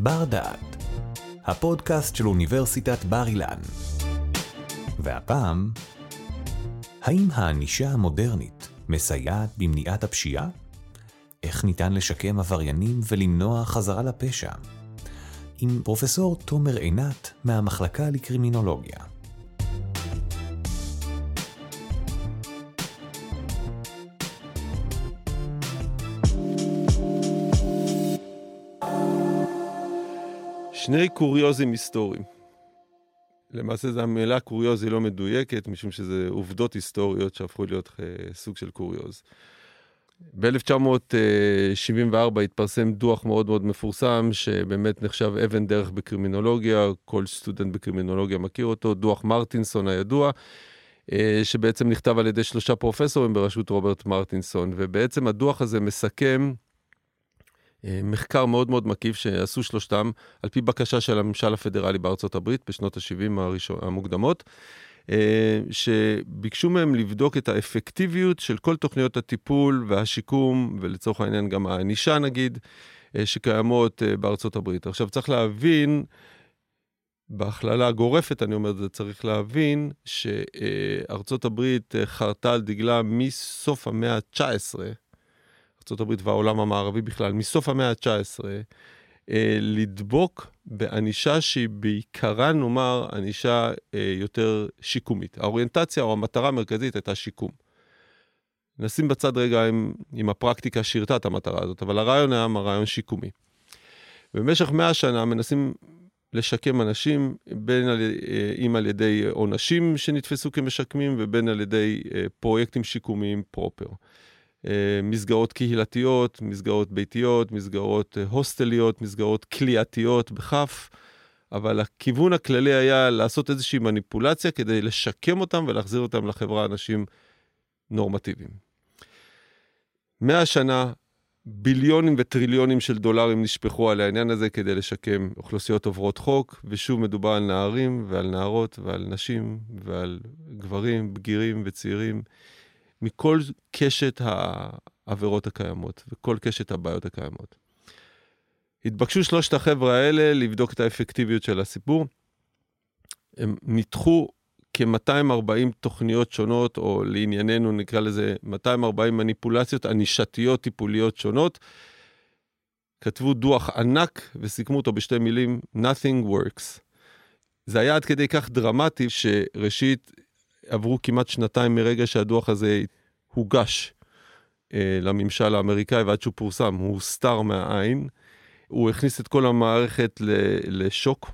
בר דעת, הפודקאסט של אוניברסיטת בר אילן. והפעם, האם הענישה המודרנית מסייעת במניעת הפשיעה? איך ניתן לשקם עבריינים ולמנוע חזרה לפשע? עם פרופסור תומר עינת מהמחלקה לקרימינולוגיה. שני קוריוזים היסטוריים. למעשה זו המילה קוריוז היא לא מדויקת, משום שזה עובדות היסטוריות שהפכו להיות אה, סוג של קוריוז. ב-1974 התפרסם דוח מאוד מאוד מפורסם, שבאמת נחשב אבן דרך בקרימינולוגיה, כל סטודנט בקרימינולוגיה מכיר אותו, דוח מרטינסון הידוע, אה, שבעצם נכתב על ידי שלושה פרופסורים בראשות רוברט מרטינסון, ובעצם הדוח הזה מסכם מחקר מאוד מאוד מקיף שעשו שלושתם, על פי בקשה של הממשל הפדרלי בארצות הברית בשנות ה-70 הראשון, המוקדמות, אה, שביקשו מהם לבדוק את האפקטיביות של כל תוכניות הטיפול והשיקום, ולצורך העניין גם הענישה נגיד, אה, שקיימות בארצות הברית. עכשיו צריך להבין, בהכללה הגורפת, אני אומר את זה, צריך להבין שארצות הברית חרתה על דגלה מסוף המאה ה-19, ארה"ב והעולם המערבי בכלל, מסוף המאה ה-19, אה, לדבוק בענישה שהיא בעיקרה, נאמר, ענישה אה, יותר שיקומית. האוריינטציה או המטרה המרכזית הייתה שיקום. נשים בצד רגע אם, אם הפרקטיקה שירתה את המטרה הזאת, אבל הרעיון היה רעיון שיקומי. במשך מאה שנה מנסים לשקם אנשים, בין על, אה, אם על ידי עונשים שנתפסו כמשקמים ובין על ידי פרויקטים שיקומיים פרופר. אה, מסגרות קהילתיות, מסגרות ביתיות, מסגרות אה, הוסטליות, מסגרות כליאתיות בכף, אבל הכיוון הכללי היה לעשות איזושהי מניפולציה כדי לשקם אותם ולהחזיר אותם לחברה אנשים נורמטיביים. מאה שנה, ביליונים וטריליונים של דולרים נשפכו על העניין הזה כדי לשקם אוכלוסיות עוברות חוק, ושוב מדובר על נערים ועל נערות ועל נשים ועל גברים, בגירים וצעירים. מכל קשת העבירות הקיימות וכל קשת הבעיות הקיימות. התבקשו שלושת החבר'ה האלה לבדוק את האפקטיביות של הסיפור. הם ניתחו כ-240 תוכניות שונות, או לענייננו נקרא לזה 240 מניפולציות ענישתיות טיפוליות שונות. כתבו דוח ענק וסיכמו אותו בשתי מילים, Nothing works. זה היה עד כדי כך דרמטי שראשית עברו כמעט שנתיים מרגע שהדוח הזה הוגש אה, לממשל האמריקאי ועד שהוא פורסם, הוא הוסתר מהעין. הוא הכניס את כל המערכת לשוק.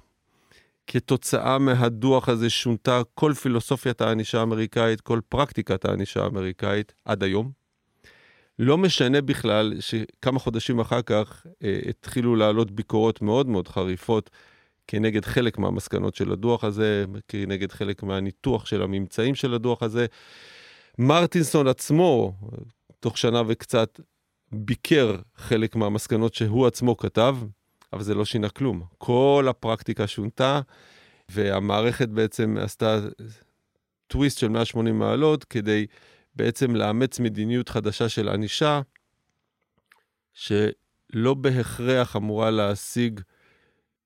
כתוצאה מהדוח הזה שונתה כל פילוסופיית הענישה האמריקאית, כל פרקטיקת הענישה האמריקאית עד היום. לא משנה בכלל שכמה חודשים אחר כך אה, התחילו לעלות ביקורות מאוד מאוד חריפות כנגד חלק מהמסקנות של הדוח הזה, כנגד חלק מהניתוח של הממצאים של הדוח הזה. מרטינסון עצמו, תוך שנה וקצת, ביקר חלק מהמסקנות שהוא עצמו כתב, אבל זה לא שינה כלום. כל הפרקטיקה שונתה, והמערכת בעצם עשתה טוויסט של 180 מעלות כדי בעצם לאמץ מדיניות חדשה של ענישה, שלא בהכרח אמורה להשיג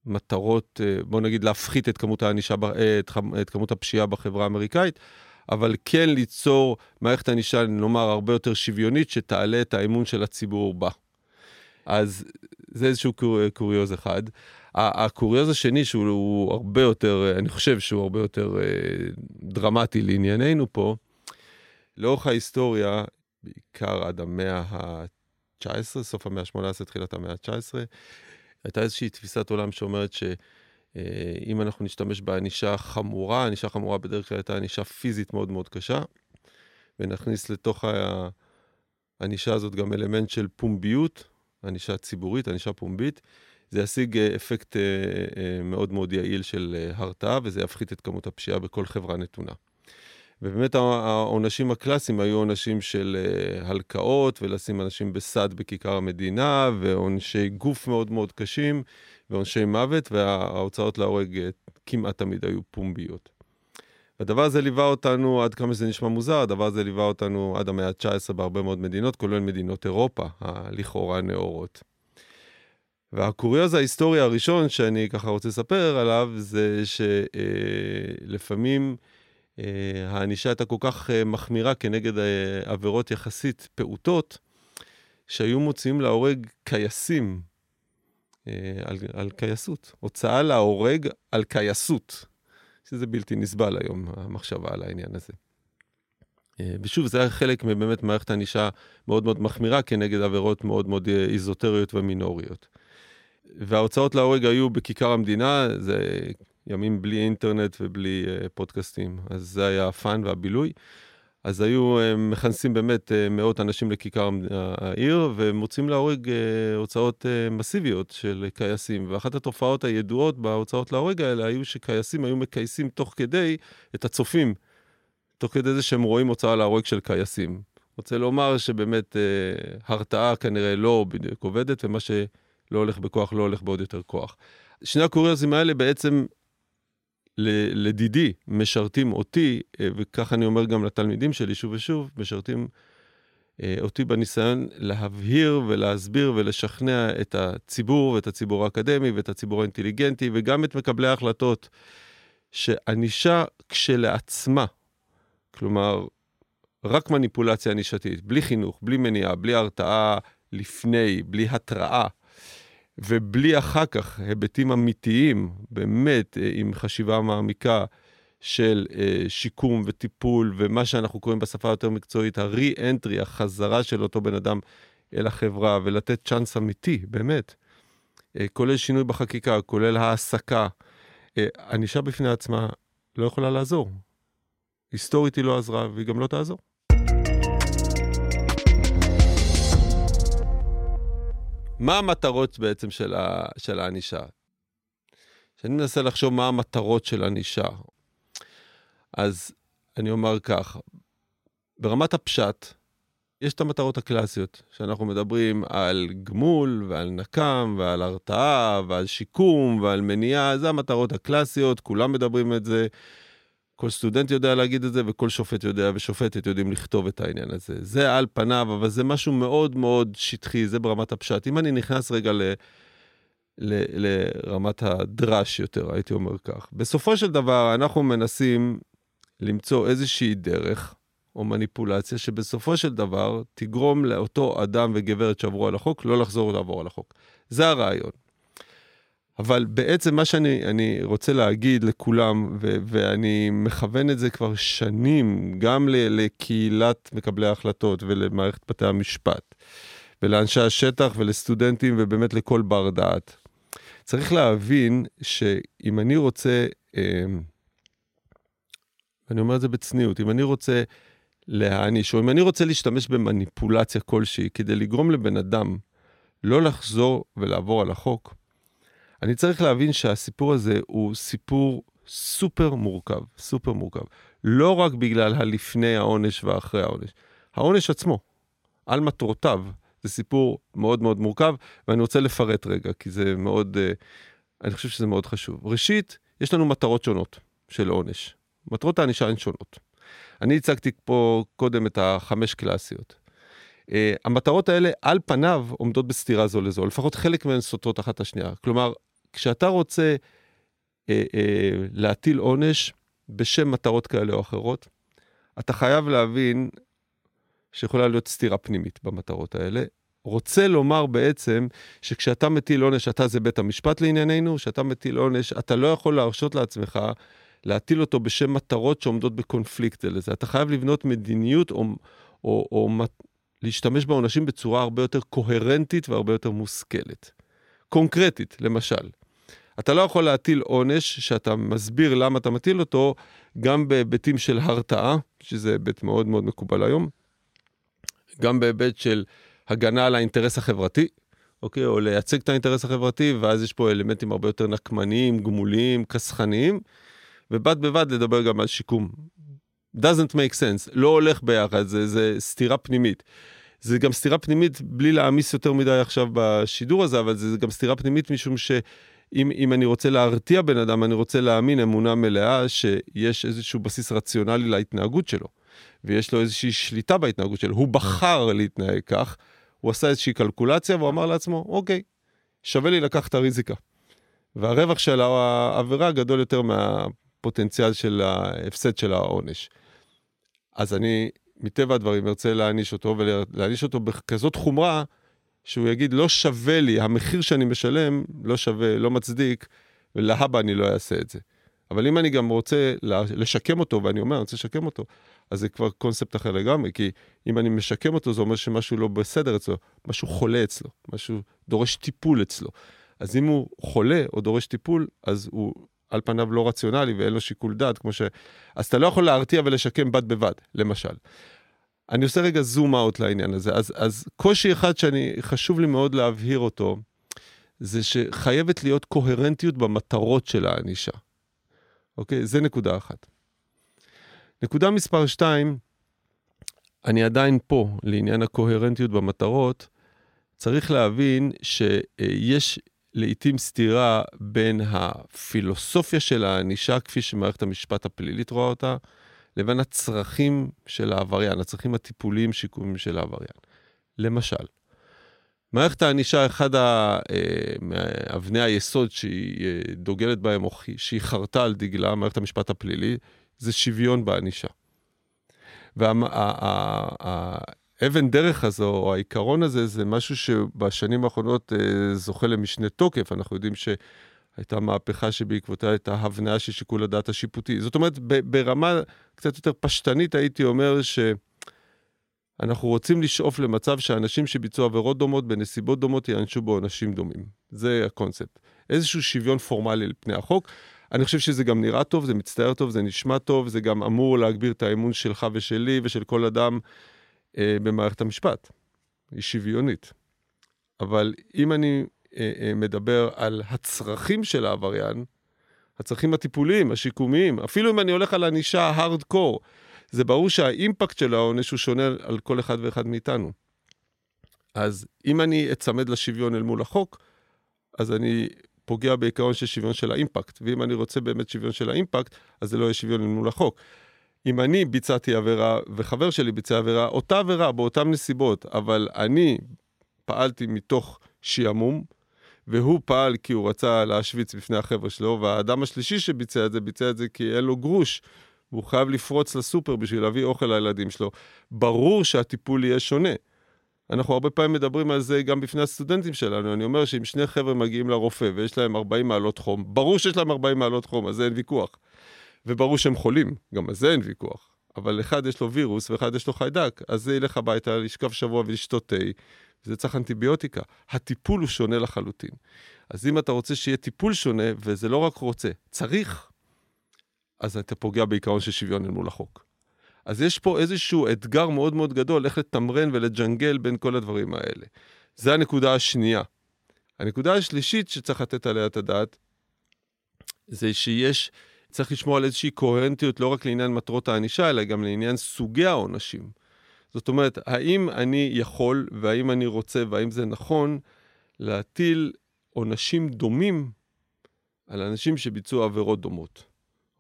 מטרות, אה, בוא נגיד, להפחית את כמות הענישה, אה, את כמות הפשיעה בחברה האמריקאית, אבל כן ליצור מערכת ענישה, נאמר, הרבה יותר שוויונית, שתעלה את האמון של הציבור בה. אז זה איזשהו קור... קוריוז אחד. הקוריוז השני, שהוא הרבה יותר, אני חושב שהוא הרבה יותר אה, דרמטי לענייננו פה, לאורך ההיסטוריה, בעיקר עד המאה ה-19, סוף המאה ה-18, תחילת המאה ה-19, הייתה איזושהי תפיסת עולם שאומרת שאם אנחנו נשתמש בענישה חמורה, ענישה חמורה בדרך כלל הייתה ענישה פיזית מאוד מאוד קשה, ונכניס לתוך הענישה הזאת גם אלמנט של פומביות, ענישה ציבורית, ענישה פומבית. זה ישיג אה, אפקט אה, אה, מאוד מאוד יעיל של הרתעה, וזה יפחית את כמות הפשיעה בכל חברה נתונה. ובאמת העונשים הקלאסיים היו עונשים של אה, הלקאות ולשים אנשים בסד בכיכר המדינה ועונשי גוף מאוד מאוד קשים ועונשי מוות וההוצאות להורג אה, כמעט תמיד היו פומביות. הדבר הזה ליווה אותנו, עד כמה שזה נשמע מוזר, הדבר הזה ליווה אותנו עד המאה ה-19 בהרבה מאוד מדינות, כולל מדינות אירופה, הלכאורה נאורות. והקוריוז ההיסטורי הראשון שאני ככה רוצה לספר עליו, זה שלפעמים אה, הענישה הייתה כל כך אה, מחמירה כנגד אה, עבירות יחסית פעוטות, שהיו מוציאים להורג קייסים אה, על, על קייסות. הוצאה להורג על קייסות, שזה בלתי נסבל היום, המחשבה על העניין הזה. אה, ושוב, זה היה חלק מבאמת מערכת ענישה מאוד מאוד מחמירה כנגד עבירות מאוד מאוד אה, איזוטריות ומינוריות. וההוצאות להורג היו בכיכר המדינה, זה ימים בלי אינטרנט ובלי uh, פודקאסטים, אז זה היה הפאן והבילוי. אז היו uh, מכנסים באמת uh, מאות אנשים לכיכר העיר ומוצאים להורג הוצאות מסיביות של קייסים. ואחת התופעות הידועות בהוצאות להורג האלה היו שקייסים היו מקייסים תוך כדי את הצופים, תוך כדי זה שהם רואים הוצאה להורג של קייסים. רוצה לומר שבאמת הרתעה כנראה לא בדיוק עובדת, ומה ש... לא הולך בכוח, לא הולך בעוד יותר כוח. שני הקוריוזים האלה בעצם, לדידי, משרתים אותי, אה, וכך אני אומר גם לתלמידים שלי שוב ושוב, משרתים אה, אותי בניסיון להבהיר ולהסביר ולשכנע את הציבור ואת הציבור האקדמי ואת הציבור האינטליגנטי וגם את מקבלי ההחלטות, שענישה כשלעצמה, כלומר, רק מניפולציה ענישתית, בלי חינוך, בלי מניעה, בלי הרתעה לפני, בלי התראה, ובלי אחר כך היבטים אמיתיים, באמת, אה, עם חשיבה מעמיקה של אה, שיקום וטיפול, ומה שאנחנו קוראים בשפה יותר מקצועית, ה-re-entry, החזרה של אותו בן אדם אל החברה, ולתת צ'אנס אמיתי, באמת. אה, כולל שינוי בחקיקה, כולל העסקה. ענישה בפני עצמה לא יכולה לעזור. היסטורית היא לא עזרה, והיא גם לא תעזור. מה המטרות בעצם של, ה, של הענישה? כשאני מנסה לחשוב מה המטרות של ענישה, אז אני אומר כך, ברמת הפשט, יש את המטרות הקלאסיות, שאנחנו מדברים על גמול ועל נקם ועל הרתעה ועל שיקום ועל מניעה, זה המטרות הקלאסיות, כולם מדברים את זה. כל סטודנט יודע להגיד את זה, וכל שופט יודע ושופטת יודעים לכתוב את העניין הזה. זה על פניו, אבל זה משהו מאוד מאוד שטחי, זה ברמת הפשט. אם אני נכנס רגע ל... ל... לרמת הדרש יותר, הייתי אומר כך. בסופו של דבר, אנחנו מנסים למצוא איזושהי דרך או מניפולציה שבסופו של דבר תגרום לאותו אדם וגברת שעברו על החוק לא לחזור לעבור על החוק. זה הרעיון. אבל בעצם מה שאני רוצה להגיד לכולם, ו- ואני מכוון את זה כבר שנים, גם ל- לקהילת מקבלי ההחלטות ולמערכת בתי המשפט, ולאנשי השטח ולסטודנטים ובאמת לכל בר דעת. צריך להבין שאם אני רוצה, אה, אני אומר את זה בצניעות, אם אני רוצה להעניש, או אם אני רוצה להשתמש במניפולציה כלשהי כדי לגרום לבן אדם לא לחזור ולעבור על החוק, אני צריך להבין שהסיפור הזה הוא סיפור סופר מורכב, סופר מורכב. לא רק בגלל הלפני העונש ואחרי העונש. העונש עצמו, על מטרותיו, זה סיפור מאוד מאוד מורכב, ואני רוצה לפרט רגע, כי זה מאוד, uh, אני חושב שזה מאוד חשוב. ראשית, יש לנו מטרות שונות של עונש. מטרות הענישה הן שונות. אני הצגתי פה קודם את החמש קלאסיות. Uh, המטרות האלה על פניו עומדות בסתירה זו לזו, לפחות חלק מהן סותרות אחת את השנייה. כלומר, כשאתה רוצה אה, אה, להטיל עונש בשם מטרות כאלה או אחרות, אתה חייב להבין שיכולה להיות סתירה פנימית במטרות האלה. רוצה לומר בעצם שכשאתה מטיל עונש, אתה זה בית המשפט לענייננו, כשאתה מטיל עונש, אתה לא יכול להרשות לעצמך להטיל אותו בשם מטרות שעומדות בקונפליקט לזה. אתה חייב לבנות מדיניות או, או, או להשתמש בעונשים בצורה הרבה יותר קוהרנטית והרבה יותר מושכלת. קונקרטית, למשל, אתה לא יכול להטיל עונש שאתה מסביר למה אתה מטיל אותו, גם בהיבטים של הרתעה, שזה היבט מאוד מאוד מקובל היום, גם בהיבט של הגנה על האינטרס החברתי, אוקיי? או לייצג את האינטרס החברתי, ואז יש פה אלמנטים הרבה יותר נקמניים, גמוליים, כסחניים, ובד בבד לדבר גם על שיקום. doesn't make sense, לא הולך ביחד, זה, זה סתירה פנימית. זה גם סתירה פנימית בלי להעמיס יותר מדי עכשיו בשידור הזה, אבל זה גם סתירה פנימית משום ש... אם, אם אני רוצה להרתיע בן אדם, אני רוצה להאמין אמונה מלאה שיש איזשהו בסיס רציונלי להתנהגות שלו, ויש לו איזושהי שליטה בהתנהגות שלו. הוא בחר להתנהג כך, הוא עשה איזושהי קלקולציה והוא אמר לעצמו, אוקיי, שווה לי לקחת את הריזיקה. והרווח של העבירה גדול יותר מהפוטנציאל של ההפסד של העונש. אז אני, מטבע הדברים, ארצה להעניש אותו, ולהעניש אותו בכזאת חומרה, שהוא יגיד, לא שווה לי, המחיר שאני משלם לא שווה, לא מצדיק, ולהבא אני לא אעשה את זה. אבל אם אני גם רוצה לשקם אותו, ואני אומר, אני רוצה לשקם אותו, אז זה כבר קונספט אחר לגמרי, כי אם אני משקם אותו, זה אומר שמשהו לא בסדר אצלו, משהו חולה אצלו, משהו דורש טיפול אצלו. אז אם הוא חולה או דורש טיפול, אז הוא על פניו לא רציונלי ואין לו שיקול דעת, כמו ש... אז אתה לא יכול להרתיע ולשקם בד בבד, למשל. אני עושה רגע זום אאוט לעניין הזה. אז, אז קושי אחד שאני, חשוב לי מאוד להבהיר אותו, זה שחייבת להיות קוהרנטיות במטרות של הענישה. אוקיי? זה נקודה אחת. נקודה מספר שתיים, אני עדיין פה לעניין הקוהרנטיות במטרות. צריך להבין שיש לעתים סתירה בין הפילוסופיה של הענישה, כפי שמערכת המשפט הפלילית רואה אותה, לבין הצרכים של העבריין, הצרכים הטיפוליים שיקומיים של העבריין. למשל, מערכת הענישה, אחד מאבני היסוד שהיא אה, דוגלת בהם, או שהיא חרתה על דגלה, מערכת המשפט הפלילי, זה שוויון בענישה. והאבן דרך הזו, או העיקרון הזה, זה משהו שבשנים האחרונות אה, זוכה למשנה תוקף. אנחנו יודעים שהייתה מהפכה שבעקבותיה הייתה הבניה של שיקול הדעת השיפוטי. זאת אומרת, ברמה קצת יותר פשטנית הייתי אומר ש... אנחנו רוצים לשאוף למצב שאנשים שביצעו עבירות דומות בנסיבות דומות ייענשו בעונשים דומים. זה הקונספט. איזשהו שוויון פורמלי על פני החוק. אני חושב שזה גם נראה טוב, זה מצטער טוב, זה נשמע טוב, זה גם אמור להגביר את האמון שלך ושלי ושל כל אדם אה, במערכת המשפט. היא שוויונית. אבל אם אני מדבר על הצרכים של העבריין, הצרכים הטיפוליים, השיקומיים, אפילו אם אני הולך על ענישה הארד-קור, זה ברור שהאימפקט של העונש הוא שונה על כל אחד ואחד מאיתנו. אז אם אני אצמד לשוויון אל מול החוק, אז אני פוגע בעיקרון של שוויון של האימפקט. ואם אני רוצה באמת שוויון של האימפקט, אז זה לא יהיה שוויון אל מול החוק. אם אני ביצעתי עבירה וחבר שלי ביצע עבירה, אותה עבירה באותן נסיבות, אבל אני פעלתי מתוך שעמום, והוא פעל כי הוא רצה להשוויץ בפני החבר'ה שלו, והאדם השלישי שביצע את זה, ביצע את זה כי אין לו גרוש, והוא חייב לפרוץ לסופר בשביל להביא אוכל לילדים שלו. ברור שהטיפול יהיה שונה. אנחנו הרבה פעמים מדברים על זה גם בפני הסטודנטים שלנו. אני אומר שאם שני חבר'ה מגיעים לרופא ויש להם 40 מעלות חום, ברור שיש להם 40 מעלות חום, אז זה אין ויכוח. וברור שהם חולים, גם על זה אין ויכוח. אבל אחד יש לו וירוס ואחד יש לו חיידק, אז זה ילך הביתה לשכב שבוע ולשתות תה, וזה צריך אנטיביוטיקה. הטיפול הוא שונה לחלוטין. אז אם אתה רוצה שיהיה טיפול שונה, וזה לא רק רוצה, צריך, אז אתה פוגע בעיקרון של שוויון אל מול החוק. אז יש פה איזשהו אתגר מאוד מאוד גדול, איך לתמרן ולג'נגל בין כל הדברים האלה. זה הנקודה השנייה. הנקודה השלישית שצריך לתת עליה את הדעת, זה שיש, צריך לשמור על איזושהי קוהרנטיות לא רק לעניין מטרות הענישה, אלא גם לעניין סוגי העונשים. זאת אומרת, האם אני יכול, והאם אני רוצה, והאם זה נכון, להטיל עונשים דומים על אנשים שביצעו עבירות דומות.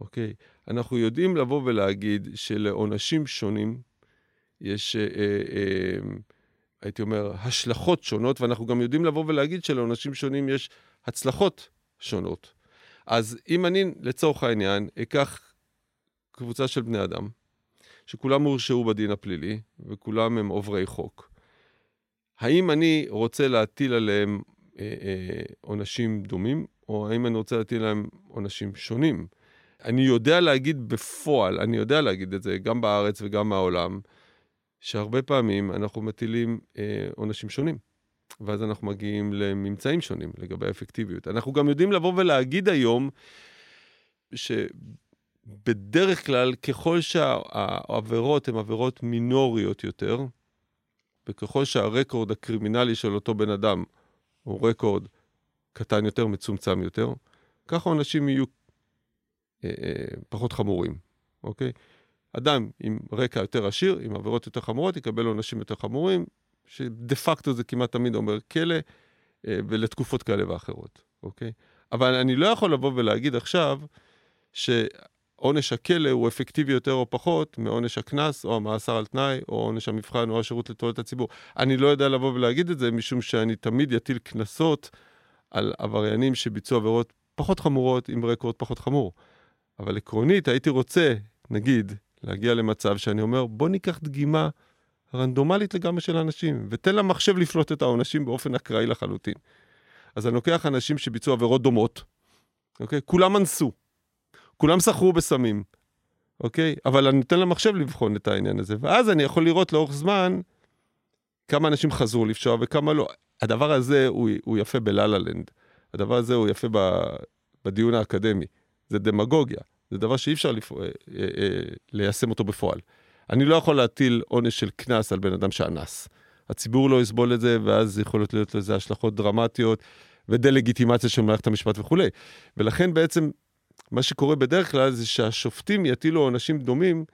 אוקיי? אנחנו יודעים לבוא ולהגיד שלעונשים שונים יש, אה, אה, הייתי אומר, השלכות שונות, ואנחנו גם יודעים לבוא ולהגיד שלעונשים שונים יש הצלחות שונות. אז אם אני, לצורך העניין, אקח קבוצה של בני אדם, שכולם הורשעו בדין הפלילי, וכולם הם עוברי חוק, האם אני רוצה להטיל עליהם אה, אה, עונשים דומים, או האם אני רוצה להטיל עליהם עונשים שונים? אני יודע להגיד בפועל, אני יודע להגיד את זה גם בארץ וגם מהעולם, שהרבה פעמים אנחנו מטילים אה, עונשים שונים. ואז אנחנו מגיעים לממצאים שונים לגבי האפקטיביות. אנחנו גם יודעים לבוא ולהגיד היום, שבדרך כלל, ככל שהעבירות הן עבירות מינוריות יותר, וככל שהרקורד הקרימינלי של אותו בן אדם הוא רקורד קטן יותר, מצומצם יותר, ככה עונשים יהיו אה, אה, פחות חמורים, אוקיי? אדם עם רקע יותר עשיר, עם עבירות יותר חמורות, יקבל עונשים יותר חמורים, שדה פקטו זה כמעט תמיד אומר כלא, אה, ולתקופות כאלה ואחרות, אוקיי? אבל אני לא יכול לבוא ולהגיד עכשיו שעונש הכלא הוא אפקטיבי יותר או פחות מעונש הקנס, או המאסר על תנאי, או עונש המבחן, או השירות לתועלת הציבור. אני לא יודע לבוא ולהגיד את זה, משום שאני תמיד אטיל קנסות על עבריינים שביצעו עבירות פחות חמורות עם רקורד פחות חמור. אבל עקרונית הייתי רוצה, נגיד, להגיע למצב שאני אומר, בוא ניקח דגימה רנדומלית לגמרי של אנשים, ותן למחשב לפלוט את העונשים באופן אקראי לחלוטין. אז אני לוקח אנשים שביצעו עבירות דומות, אוקיי? כולם אנסו, כולם סחרו בסמים, אוקיי? אבל אני נותן למחשב לבחון את העניין הזה, ואז אני יכול לראות לאורך זמן כמה אנשים חזרו לפשוע וכמה לא. הדבר הזה הוא, הוא יפה בלה-לה לנד, הדבר הזה הוא יפה בדיון האקדמי, זה דמגוגיה, זה דבר שאי אפשר לפ... אה, אה, אה, ליישם אותו בפועל. אני לא יכול להטיל עונש של קנס על בן אדם שאנס. הציבור לא יסבול את זה, ואז יכולות להיות לזה השלכות דרמטיות ודה-לגיטימציה של מערכת המשפט וכולי. ולכן בעצם, מה שקורה בדרך כלל זה שהשופטים יטילו עונשים דומים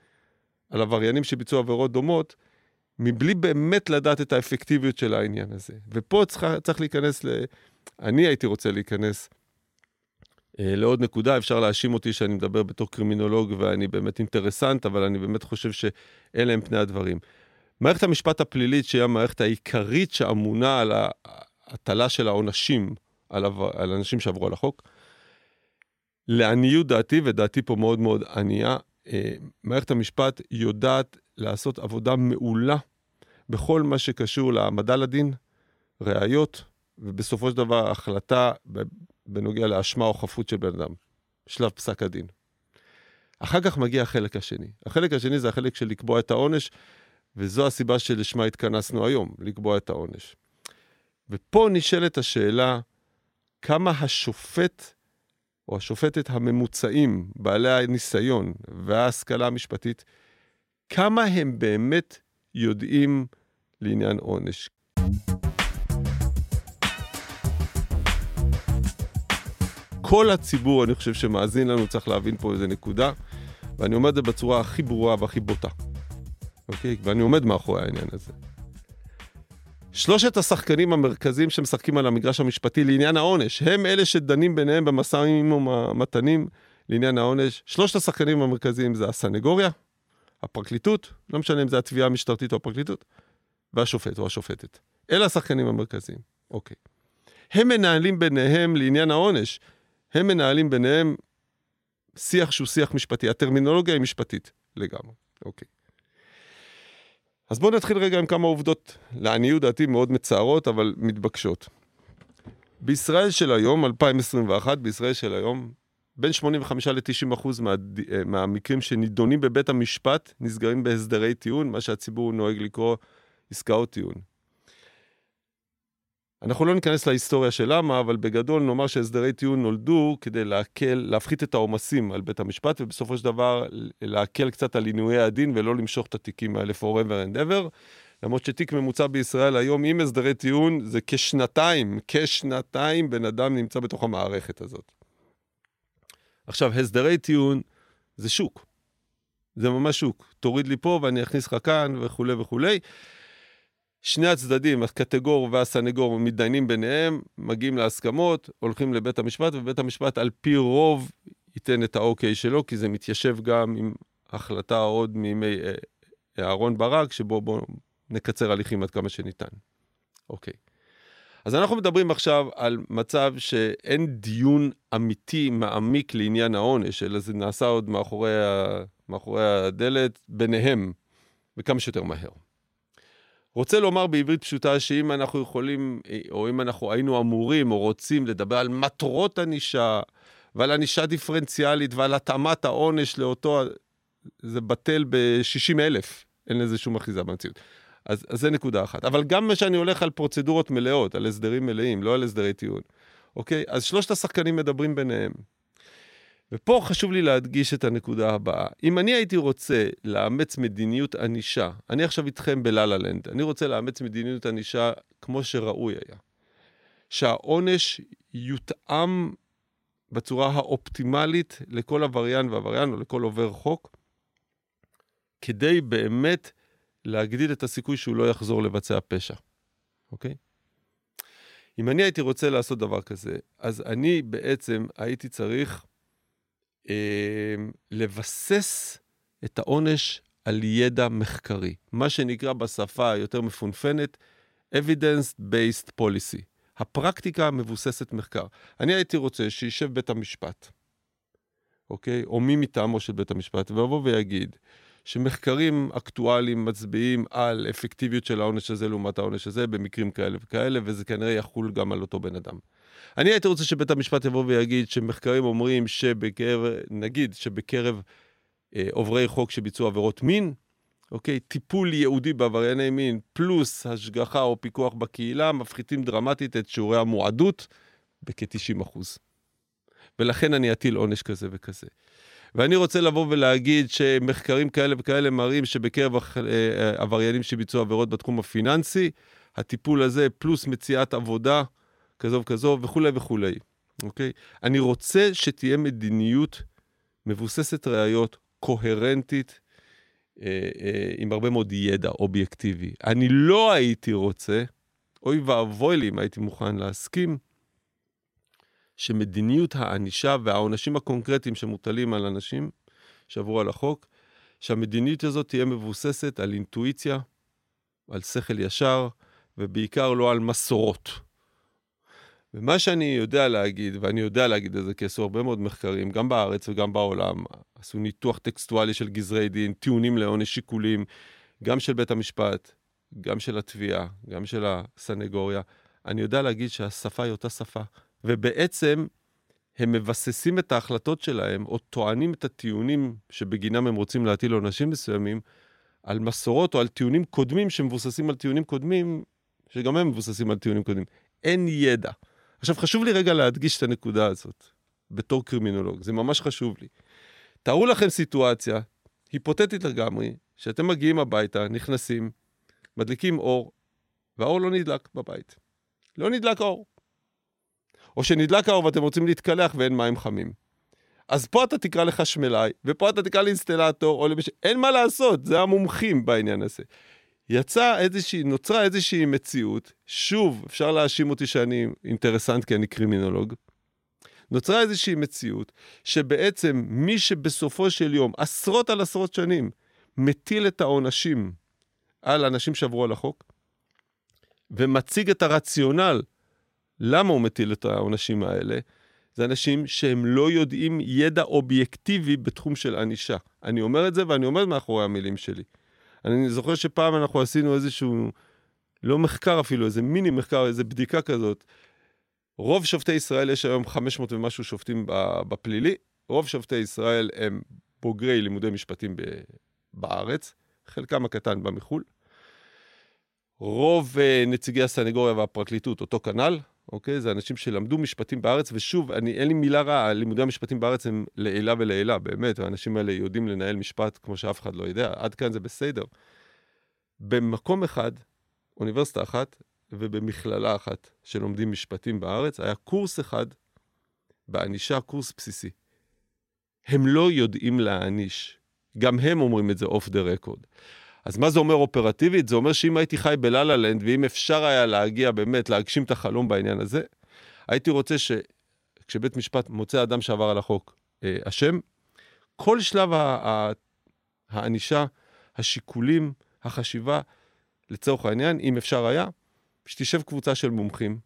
על עבריינים שביצעו עבירות דומות, מבלי באמת לדעת את האפקטיביות של העניין הזה. ופה צריך, צריך להיכנס ל... אני הייתי רוצה להיכנס אה, לעוד נקודה, אפשר להאשים אותי שאני מדבר בתור קרימינולוג ואני באמת אינטרסנט, אבל אני באמת חושב שאלה הם פני הדברים. מערכת המשפט הפלילית, שהיא המערכת העיקרית שאמונה על ההטלה של העונשים על, על אנשים שעברו על החוק, לעניות דעתי, ודעתי פה מאוד מאוד ענייה, אה, מערכת המשפט יודעת לעשות עבודה מעולה בכל מה שקשור להעמדה לדין, ראיות, ובסופו של דבר החלטה בנוגע לאשמה או חפות של בן אדם, שלב פסק הדין. אחר כך מגיע החלק השני. החלק השני זה החלק של לקבוע את העונש, וזו הסיבה שלשמה התכנסנו היום, לקבוע את העונש. ופה נשאלת השאלה, כמה השופט או השופטת הממוצעים, בעלי הניסיון וההשכלה המשפטית, כמה הם באמת יודעים לעניין עונש. כל הציבור, אני חושב, שמאזין לנו, צריך להבין פה איזה נקודה, ואני אומר את זה בצורה הכי ברורה והכי בוטה. אוקיי? ואני עומד מאחורי העניין הזה. שלושת השחקנים המרכזיים שמשחקים על המגרש המשפטי לעניין העונש, הם אלה שדנים ביניהם במשאים ומתנים לעניין העונש. שלושת השחקנים המרכזיים זה הסנגוריה, הפרקליטות, לא משנה אם זה התביעה המשטרתית או הפרקליטות, והשופט או השופטת. אלה השחקנים המרכזיים, אוקיי. הם מנהלים ביניהם לעניין העונש, הם מנהלים ביניהם שיח שהוא שיח משפטי, הטרמינולוגיה היא משפטית לגמרי, אוקיי. אז בואו נתחיל רגע עם כמה עובדות, לעניות דעתי מאוד מצערות, אבל מתבקשות. בישראל של היום, 2021, בישראל של היום, בין 85 ל-90 אחוז מה, מהמקרים שנידונים בבית המשפט נסגרים בהסדרי טיעון, מה שהציבור נוהג לקרוא עסקאות טיעון. אנחנו לא ניכנס להיסטוריה של למה, אבל בגדול נאמר שהסדרי טיעון נולדו כדי להקל, להפחית את העומסים על בית המשפט, ובסופו של דבר להקל קצת על עינויי הדין ולא למשוך את התיקים האלה forever and ever. למרות שתיק ממוצע בישראל היום עם הסדרי טיעון זה כשנתיים, כשנתיים בן אדם נמצא בתוך המערכת הזאת. עכשיו, הסדרי טיעון זה שוק. זה ממש שוק. תוריד לי פה ואני אכניס לך כאן וכולי וכולי. שני הצדדים, הקטגור והסנגור, מתדיינים ביניהם, מגיעים להסכמות, הולכים לבית המשפט, ובית המשפט על פי רוב ייתן את האוקיי שלו, כי זה מתיישב גם עם החלטה עוד מימי אה, אהרון ברק, שבו בואו נקצר הליכים עד כמה שניתן. אוקיי. אז אנחנו מדברים עכשיו על מצב שאין דיון אמיתי, מעמיק לעניין העונש, אלא זה נעשה עוד מאחורי, ה... מאחורי הדלת ביניהם, וכמה שיותר מהר. רוצה לומר בעברית פשוטה שאם אנחנו יכולים, או אם אנחנו היינו אמורים או רוצים לדבר על מטרות ענישה, ועל ענישה דיפרנציאלית ועל התאמת העונש לאותו, זה בטל ב-60 אלף, אין לזה שום אחיזה במציאות. אז, אז זה נקודה אחת. אבל גם מה שאני הולך על פרוצדורות מלאות, על הסדרים מלאים, לא על הסדרי טיעון. אוקיי? אז שלושת השחקנים מדברים ביניהם. ופה חשוב לי להדגיש את הנקודה הבאה. אם אני הייתי רוצה לאמץ מדיניות ענישה, אני עכשיו איתכם בלה-לה לנד, אני רוצה לאמץ מדיניות ענישה כמו שראוי היה. שהעונש יותאם בצורה האופטימלית לכל עבריין ועבריין או לכל עובר חוק, כדי באמת להגדיל את הסיכוי שהוא לא יחזור לבצע פשע, אוקיי? אם אני הייתי רוצה לעשות דבר כזה, אז אני בעצם הייתי צריך לבסס את העונש על ידע מחקרי, מה שנקרא בשפה היותר מפונפנת evidence-based policy. הפרקטיקה מבוססת מחקר. אני הייתי רוצה שישב בית המשפט, אוקיי? או מי מטעמו של בית המשפט, ויבוא ויגיד שמחקרים אקטואליים מצביעים על אפקטיביות של העונש הזה לעומת העונש הזה במקרים כאלה וכאלה, וזה כנראה יחול גם על אותו בן אדם. אני הייתי רוצה שבית המשפט יבוא ויגיד שמחקרים אומרים שבקרב, נגיד שבקרב אה, עוברי חוק שביצעו עבירות מין, אוקיי? טיפול ייעודי בעברייני מין פלוס השגחה או פיקוח בקהילה מפחיתים דרמטית את שיעורי המועדות בכ-90%. ולכן אני אטיל עונש כזה וכזה. ואני רוצה לבוא ולהגיד שמחקרים כאלה וכאלה מראים שבקרב אה, עבריינים שביצעו עבירות בתחום הפיננסי, הטיפול הזה פלוס מציאת עבודה כזו וכזו וכולי וכולי, אוקיי? אני רוצה שתהיה מדיניות מבוססת ראיות, קוהרנטית, אה, אה, עם הרבה מאוד ידע אובייקטיבי. אני לא הייתי רוצה, אוי ואבוי לי אם הייתי מוכן להסכים, שמדיניות הענישה והעונשים הקונקרטיים שמוטלים על אנשים שעברו על החוק, שהמדיניות הזאת תהיה מבוססת על אינטואיציה, על שכל ישר, ובעיקר לא על מסורות. ומה שאני יודע להגיד, ואני יודע להגיד את זה כי עשו הרבה מאוד מחקרים, גם בארץ וגם בעולם, עשו ניתוח טקסטואלי של גזרי דין, טיעונים לעונש שיקולים, גם של בית המשפט, גם של התביעה, גם של הסנגוריה. אני יודע להגיד שהשפה היא אותה שפה, ובעצם הם מבססים את ההחלטות שלהם, או טוענים את הטיעונים שבגינם הם רוצים להטיל עונשים מסוימים, על מסורות או על טיעונים קודמים שמבוססים על טיעונים קודמים, שגם הם מבוססים על טיעונים קודמים. אין ידע. עכשיו, חשוב לי רגע להדגיש את הנקודה הזאת, בתור קרימינולוג, זה ממש חשוב לי. תארו לכם סיטואציה, היפותטית לגמרי, שאתם מגיעים הביתה, נכנסים, מדליקים אור, והאור לא נדלק בבית. לא נדלק האור. או שנדלק האור ואתם רוצים להתקלח ואין מים חמים. אז פה אתה תקרא לחשמלאי, ופה אתה תקרא לאינסטלטור, או למש... אין מה לעשות, זה המומחים בעניין הזה. יצא איזושהי, נוצרה איזושהי מציאות, שוב, אפשר להאשים אותי שאני אינטרסנט כי אני קרימינולוג, נוצרה איזושהי מציאות שבעצם מי שבסופו של יום, עשרות על עשרות שנים, מטיל את העונשים על אנשים שעברו על החוק, ומציג את הרציונל למה הוא מטיל את העונשים האלה, זה אנשים שהם לא יודעים ידע אובייקטיבי בתחום של ענישה. אני אומר את זה ואני עומד מאחורי המילים שלי. אני זוכר שפעם אנחנו עשינו איזשהו, לא מחקר אפילו, איזה מיני מחקר, איזה בדיקה כזאת. רוב שופטי ישראל, יש היום 500 ומשהו שופטים בפלילי, רוב שופטי ישראל הם בוגרי לימודי משפטים בארץ, חלקם הקטן בא מחו"ל. רוב uh, נציגי הסנגוריה והפרקליטות, אותו כנ"ל, אוקיי? זה אנשים שלמדו משפטים בארץ, ושוב, אני, אין לי מילה רעה, לימודי המשפטים בארץ הם לעילה ולעילה, באמת, האנשים האלה יודעים לנהל משפט כמו שאף אחד לא יודע, עד כאן זה בסדר. במקום אחד, אוניברסיטה אחת, ובמכללה אחת שלומדים משפטים בארץ, היה קורס אחד בענישה, קורס בסיסי. הם לא יודעים להעניש. גם הם אומרים את זה אוף דה רקורד. אז מה זה אומר אופרטיבית? זה אומר שאם הייתי חי בלה לנד, ואם אפשר היה להגיע באמת, להגשים את החלום בעניין הזה, הייתי רוצה שכשבית משפט מוצא אדם שעבר על החוק אה, אשם, כל שלב הענישה, השיקולים, החשיבה, לצורך העניין, אם אפשר היה, שתשב קבוצה של מומחים,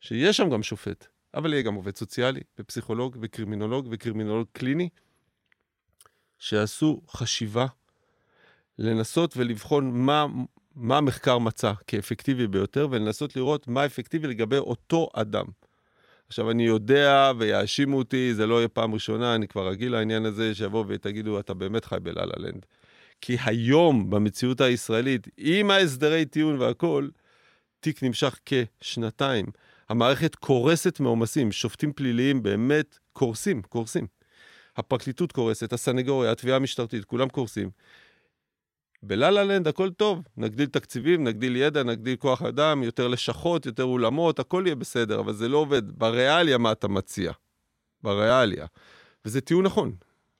שיש שם גם שופט, אבל יהיה גם עובד סוציאלי, ופסיכולוג, וקרימינולוג, וקרימינולוג קליני, שיעשו חשיבה לנסות ולבחון מה, מה המחקר מצא כאפקטיבי ביותר, ולנסות לראות מה אפקטיבי לגבי אותו אדם. עכשיו, אני יודע ויאשימו אותי, זה לא יהיה פעם ראשונה, אני כבר רגיל לעניין הזה, שיבואו ותגידו, אתה באמת חי בלה-לה לנד. כי היום, במציאות הישראלית, עם ההסדרי טיעון והכול, תיק נמשך כשנתיים. המערכת קורסת מעומסים, שופטים פליליים באמת קורסים, קורסים. הפרקליטות קורסת, הסנגוריה, התביעה המשטרתית, כולם קורסים. בלה-לה לנד הכל טוב, נגדיל תקציבים, נגדיל ידע, נגדיל כוח אדם, יותר לשכות, יותר אולמות, הכל יהיה בסדר, אבל זה לא עובד. בריאליה מה אתה מציע? בריאליה. וזה טיעון נכון,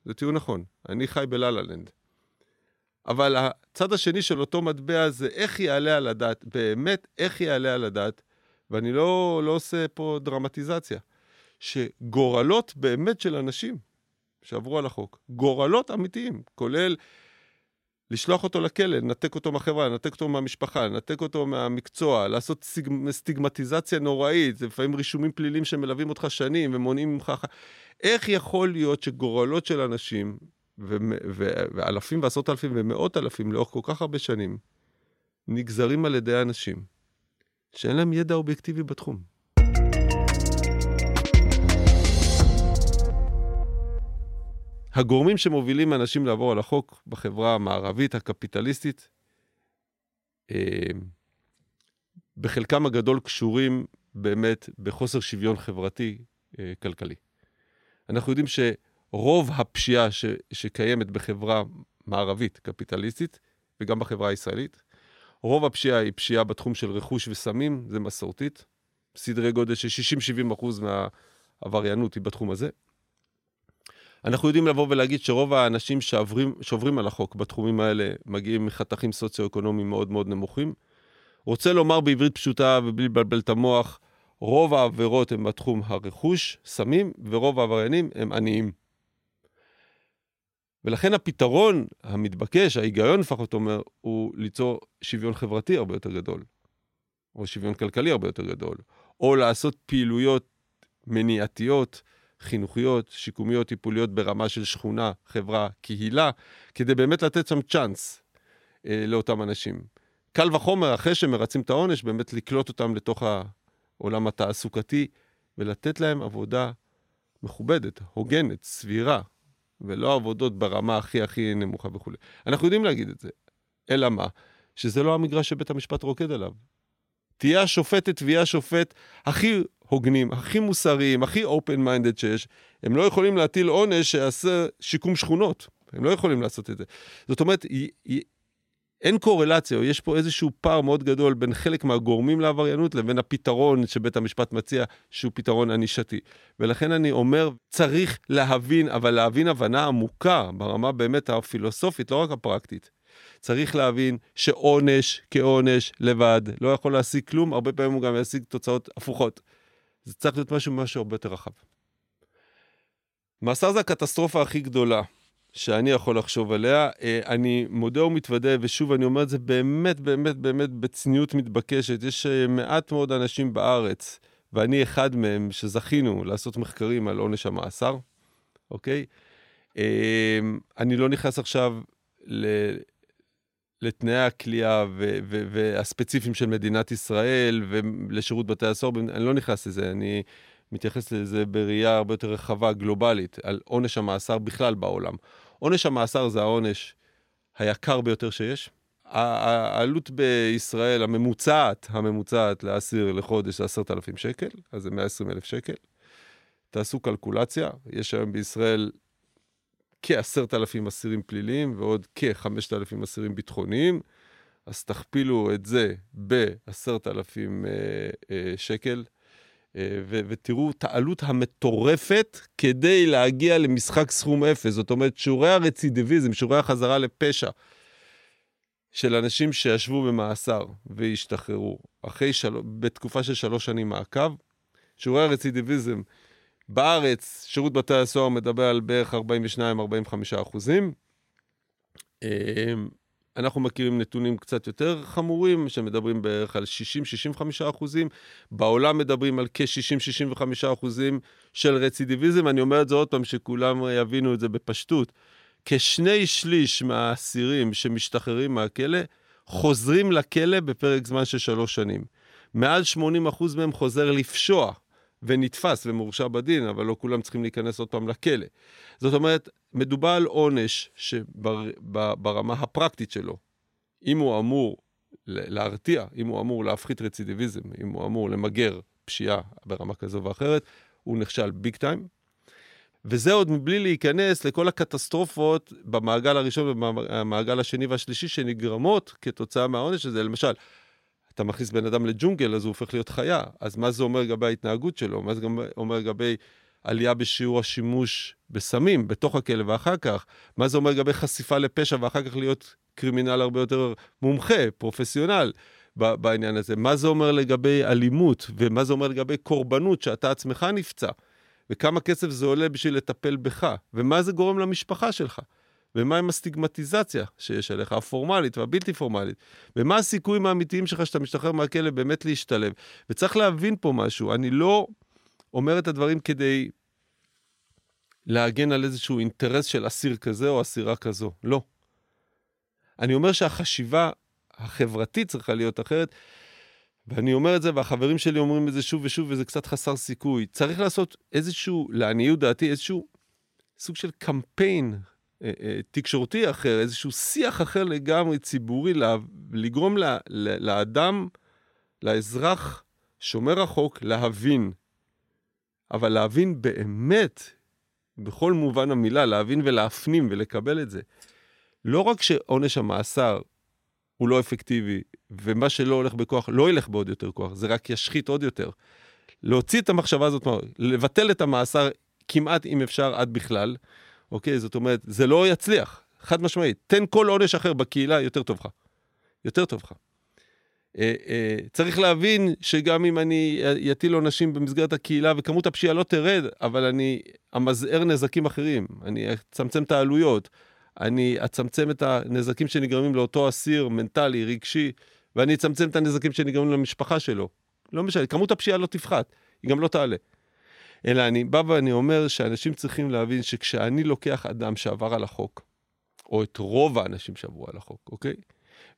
זה טיעון נכון. אני חי בלה-לה לנד. אבל הצד השני של אותו מטבע זה איך יעלה על הדעת, באמת איך יעלה על הדעת, ואני לא, לא עושה פה דרמטיזציה, שגורלות באמת של אנשים שעברו על החוק, גורלות אמיתיים, כולל לשלוח אותו לכלא, לנתק אותו מהחברה, לנתק אותו מהמשפחה, לנתק אותו מהמקצוע, לעשות סטיג... סטיגמטיזציה נוראית, זה לפעמים רישומים פליליים שמלווים אותך שנים ומונעים ממך... איך יכול להיות שגורלות של אנשים, ו... ו... ואלפים ועשרות אלפים ומאות אלפים לאורך כל כך הרבה שנים, נגזרים על ידי אנשים שאין להם ידע אובייקטיבי בתחום? הגורמים שמובילים אנשים לעבור על החוק בחברה המערבית הקפיטליסטית, אה, בחלקם הגדול קשורים באמת בחוסר שוויון חברתי-כלכלי. אה, אנחנו יודעים שרוב הפשיעה ש, שקיימת בחברה מערבית קפיטליסטית, וגם בחברה הישראלית, רוב הפשיעה היא פשיעה בתחום של רכוש וסמים, זה מסורתית. סדרי גודל של 60-70 אחוז מהעבריינות היא בתחום הזה. אנחנו יודעים לבוא ולהגיד שרוב האנשים שעוברים, שעוברים על החוק בתחומים האלה מגיעים מחתכים סוציו-אקונומיים מאוד מאוד נמוכים. רוצה לומר בעברית פשוטה ובלי לבלבל את המוח, רוב העבירות הן בתחום הרכוש, סמים, ורוב העבריינים הם עניים. ולכן הפתרון המתבקש, ההיגיון לפחות אומר, הוא ליצור שוויון חברתי הרבה יותר גדול, או שוויון כלכלי הרבה יותר גדול, או לעשות פעילויות מניעתיות, חינוכיות, שיקומיות, טיפוליות ברמה של שכונה, חברה, קהילה, כדי באמת לתת שם צ'אנס אה, לאותם אנשים. קל וחומר, אחרי שמרצים את העונש, באמת לקלוט אותם לתוך העולם התעסוקתי ולתת להם עבודה מכובדת, הוגנת, סבירה, ולא עבודות ברמה הכי הכי נמוכה וכולי. אנחנו יודעים להגיד את זה, אלא מה? שזה לא המגרש שבית המשפט רוקד עליו. תהיה השופטת ויהיה השופט הכי הוגנים, הכי מוסריים, הכי open minded שיש, הם לא יכולים להטיל עונש שיעשה שיקום שכונות. הם לא יכולים לעשות את זה. זאת אומרת, אין קורלציה, או יש פה איזשהו פער מאוד גדול בין חלק מהגורמים לעבריינות לבין הפתרון שבית המשפט מציע, שהוא פתרון ענישתי. ולכן אני אומר, צריך להבין, אבל להבין הבנה עמוקה, ברמה באמת הפילוסופית, לא רק הפרקטית. צריך להבין שעונש כעונש לבד לא יכול להשיג כלום, הרבה פעמים הוא גם ישיג תוצאות הפוכות. זה צריך להיות משהו משהו הרבה יותר רחב. מאסר זה הקטסטרופה הכי גדולה שאני יכול לחשוב עליה. אה, אני מודה ומתוודה, ושוב, אני אומר את זה באמת, באמת, באמת בצניעות מתבקשת. יש אה, מעט מאוד אנשים בארץ, ואני אחד מהם, שזכינו לעשות מחקרים על עונש המאסר, אוקיי? אה, אני לא נכנס עכשיו ל... לתנאי הכליאה והספציפיים של מדינת ישראל ולשירות בתי הסוהר, אני לא נכנס לזה, אני מתייחס לזה בראייה הרבה יותר רחבה, גלובלית, על עונש המאסר בכלל בעולם. עונש המאסר זה העונש היקר ביותר שיש. העלות בישראל, הממוצעת, הממוצעת לאסיר לחודש זה עשרת אלפים שקל, אז זה 120 אלף שקל. תעשו קלקולציה, יש היום בישראל כעשרת אלפים אסירים פליליים ועוד כחמשת אלפים אסירים ביטחוניים, אז תכפילו את זה בעשרת אלפים אה, אה, שקל, אה, ו- ותראו את העלות המטורפת כדי להגיע למשחק סכום אפס. זאת אומרת, שיעורי הרצידיביזם, שיעורי החזרה לפשע של אנשים שישבו במאסר והשתחררו אחרי של... בתקופה של שלוש שנים מעקב, שיעורי הרצידיביזם בארץ, שירות בתי הסוהר מדבר על בערך 42-45 אחוזים. אמ, אנחנו מכירים נתונים קצת יותר חמורים, שמדברים בערך על 60-65 אחוזים. בעולם מדברים על כ-60-65 אחוזים של רצידיביזם. אני אומר את זה עוד פעם, שכולם יבינו את זה בפשטות. כשני שליש מהאסירים שמשתחררים מהכלא, חוזרים לכלא בפרק זמן של שלוש שנים. מעל 80 אחוז מהם חוזר לפשוע. ונתפס ומורשע בדין, אבל לא כולם צריכים להיכנס עוד פעם לכלא. זאת אומרת, מדובר על עונש שברמה הפרקטית שלו, אם הוא אמור להרתיע, אם הוא אמור להפחית רצידיביזם, אם הוא אמור למגר פשיעה ברמה כזו ואחרת, הוא נכשל ביג טיים. וזה עוד מבלי להיכנס לכל הקטסטרופות במעגל הראשון ובמעגל השני והשלישי שנגרמות כתוצאה מהעונש הזה. למשל, אתה מכניס בן אדם לג'ונגל, אז הוא הופך להיות חיה. אז מה זה אומר לגבי ההתנהגות שלו? מה זה אומר לגבי עלייה בשיעור השימוש בסמים בתוך הכלא ואחר כך? מה זה אומר לגבי חשיפה לפשע ואחר כך להיות קרימינל הרבה יותר מומחה, פרופסיונל בעניין הזה? מה זה אומר לגבי אלימות? ומה זה אומר לגבי קורבנות שאתה עצמך נפצע? וכמה כסף זה עולה בשביל לטפל בך? ומה זה גורם למשפחה שלך? ומה עם הסטיגמטיזציה שיש עליך, הפורמלית והבלתי פורמלית, ומה הסיכויים האמיתיים שלך שאתה משתחרר מהכלא באמת להשתלב. וצריך להבין פה משהו, אני לא אומר את הדברים כדי להגן על איזשהו אינטרס של אסיר כזה או אסירה כזו, לא. אני אומר שהחשיבה החברתית צריכה להיות אחרת, ואני אומר את זה, והחברים שלי אומרים את זה שוב ושוב, וזה קצת חסר סיכוי. צריך לעשות איזשהו, לעניות דעתי, איזשהו סוג של קמפיין תקשורתי אחר, איזשהו שיח אחר לגמרי ציבורי, לגרום לה, לאדם, לאזרח שומר החוק, להבין. אבל להבין באמת, בכל מובן המילה, להבין ולהפנים ולקבל את זה. לא רק שעונש המאסר הוא לא אפקטיבי, ומה שלא הולך בכוח לא ילך בעוד יותר כוח, זה רק ישחית עוד יותר. להוציא את המחשבה הזאת, לבטל את המאסר כמעט אם אפשר עד בכלל, אוקיי? זאת אומרת, זה לא יצליח, חד משמעית. תן כל עונש אחר בקהילה, יותר טוב לך. יותר טוב לך. אה, אה, צריך להבין שגם אם אני אטיל עונשים במסגרת הקהילה וכמות הפשיעה לא תרד, אבל אני אמזער נזקים אחרים, אני אצמצם את העלויות, אני אצמצם את הנזקים שנגרמים לאותו אסיר מנטלי, רגשי, ואני אצמצם את הנזקים שנגרמים למשפחה שלו. לא משנה, כמות הפשיעה לא תפחת, היא גם לא תעלה. אלא אני בא ואני אומר שאנשים צריכים להבין שכשאני לוקח אדם שעבר על החוק, או את רוב האנשים שעברו על החוק, אוקיי?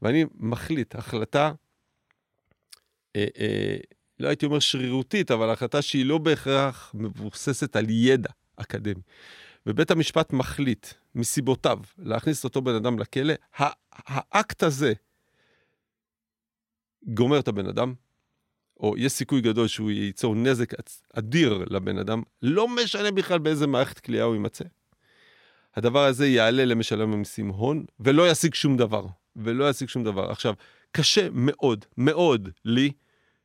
ואני מחליט החלטה, אה, אה, לא הייתי אומר שרירותית, אבל החלטה שהיא לא בהכרח מבוססת על ידע אקדמי. ובית המשפט מחליט, מסיבותיו, להכניס אותו בן אדם לכלא, האקט הזה גומר את הבן אדם, או יש סיכוי גדול שהוא ייצור נזק אדיר לבן אדם, לא משנה בכלל באיזה מערכת כליאה הוא יימצא. הדבר הזה יעלה למשלם המיסים הון, ולא ישיג שום דבר. ולא ישיג שום דבר. עכשיו, קשה מאוד, מאוד לי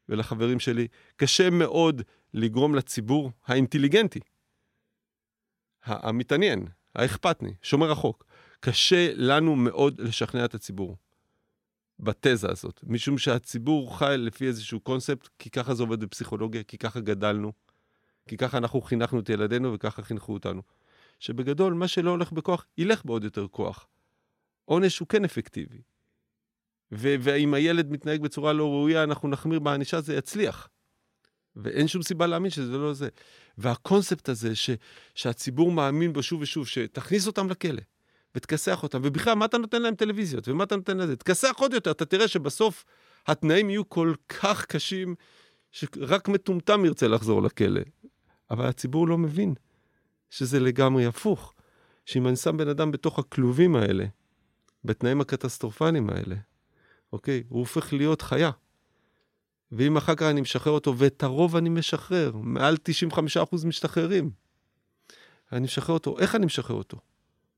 ולחברים שלי, קשה מאוד לגרום לציבור האינטליגנטי, המתעניין, האכפתני, שומר החוק, קשה לנו מאוד לשכנע את הציבור. בתזה הזאת, משום שהציבור חי לפי איזשהו קונספט, כי ככה זה עובד בפסיכולוגיה, כי ככה גדלנו, כי ככה אנחנו חינכנו את ילדינו וככה חינכו אותנו. שבגדול, מה שלא הולך בכוח, ילך בעוד יותר כוח. עונש הוא כן אפקטיבי. ואם הילד מתנהג בצורה לא ראויה, אנחנו נחמיר בענישה, זה יצליח. ואין שום סיבה להאמין שזה לא זה. והקונספט הזה, ש, שהציבור מאמין בו שוב ושוב, שתכניס אותם לכלא. ותכסח אותם, ובכלל, מה אתה נותן להם טלוויזיות, ומה אתה נותן לזה? תכסח עוד יותר, אתה תראה שבסוף התנאים יהיו כל כך קשים, שרק מטומטם ירצה לחזור לכלא. אבל הציבור לא מבין שזה לגמרי הפוך. שאם אני שם בן אדם בתוך הכלובים האלה, בתנאים הקטסטרופליים האלה, אוקיי? הוא הופך להיות חיה. ואם אחר כך אני משחרר אותו, ואת הרוב אני משחרר, מעל 95% משתחררים. אני משחרר אותו, איך אני משחרר אותו?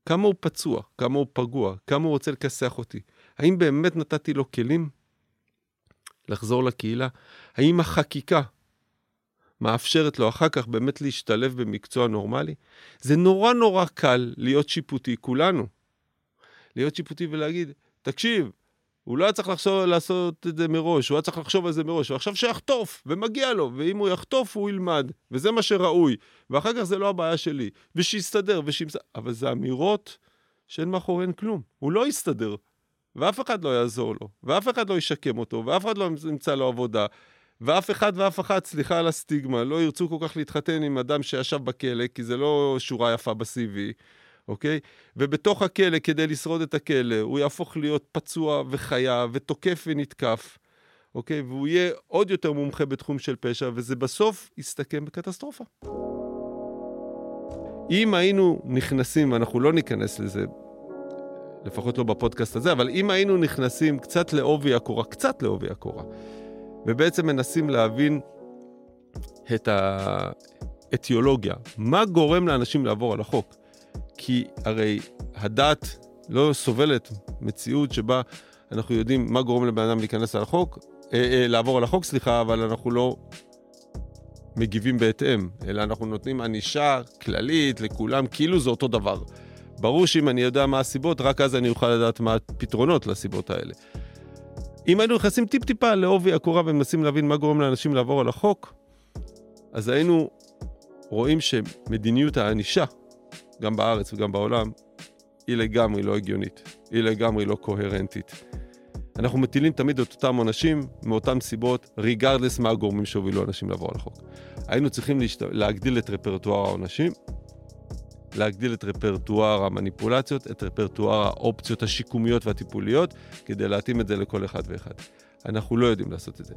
כמה הוא פצוע, כמה הוא פגוע, כמה הוא רוצה לכסח אותי. האם באמת נתתי לו כלים לחזור לקהילה? האם החקיקה מאפשרת לו אחר כך באמת להשתלב במקצוע נורמלי? זה נורא נורא קל להיות שיפוטי, כולנו. להיות שיפוטי ולהגיד, תקשיב, הוא לא היה צריך לחשוב, לעשות את זה מראש, הוא היה צריך לחשוב על זה מראש, ועכשיו שיחטוף, ומגיע לו, ואם הוא יחטוף הוא ילמד, וזה מה שראוי, ואחר כך זה לא הבעיה שלי, ושיסתדר, ושימס... אבל זה אמירות שאין מאחוריהן כלום, הוא לא יסתדר, ואף אחד לא יעזור לו, ואף אחד לא ישקם אותו, ואף אחד לא ימצא לו עבודה, ואף אחד ואף אחת, סליחה על הסטיגמה, לא ירצו כל כך להתחתן עם אדם שישב בכלא, כי זה לא שורה יפה ב-CV. אוקיי? ובתוך הכלא, כדי לשרוד את הכלא, הוא יהפוך להיות פצוע וחיה ותוקף ונתקף, אוקיי? והוא יהיה עוד יותר מומחה בתחום של פשע, וזה בסוף יסתכם בקטסטרופה. אם היינו נכנסים, ואנחנו לא ניכנס לזה, לפחות לא בפודקאסט הזה, אבל אם היינו נכנסים קצת לעובי הקורה, קצת לעובי הקורה, ובעצם מנסים להבין את האתיולוגיה, מה גורם לאנשים לעבור על החוק? כי הרי הדת לא סובלת מציאות שבה אנחנו יודעים מה גורם לבן אדם להיכנס על החוק, אה, אה, לעבור על החוק, סליחה, אבל אנחנו לא מגיבים בהתאם, אלא אנחנו נותנים ענישה כללית לכולם, כאילו זה אותו דבר. ברור שאם אני יודע מה הסיבות, רק אז אני אוכל לדעת מה הפתרונות לסיבות האלה. אם היינו נכנסים טיפ-טיפה לעובי הקורה ומנסים להבין מה גורם לאנשים לעבור על החוק, אז היינו רואים שמדיניות הענישה גם בארץ וגם בעולם, היא לגמרי לא הגיונית, היא לגמרי לא קוהרנטית. אנחנו מטילים תמיד את אותם עונשים מאותן סיבות, ריגרדלס מה הגורמים שהובילו אנשים לעבור על החוק. היינו צריכים להשת... להגדיל את רפרטואר העונשים, להגדיל את רפרטואר המניפולציות, את רפרטואר האופציות השיקומיות והטיפוליות, כדי להתאים את זה לכל אחד ואחד. אנחנו לא יודעים לעשות את זה.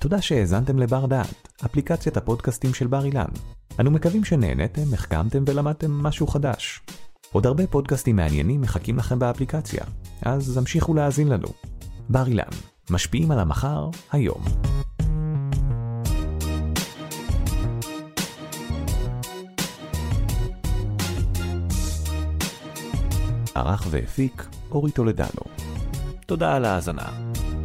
תודה שהאזנתם לבר דעת, אפליקציית הפודקאסטים של בר אילן. אנו מקווים שנהנתם, החכמתם ולמדתם משהו חדש. עוד הרבה פודקאסטים מעניינים מחכים לכם באפליקציה, אז המשיכו להאזין לנו. בר אילן, משפיעים על המחר, היום. ערך והפיק אורי טולדנו. תודה על ההאזנה.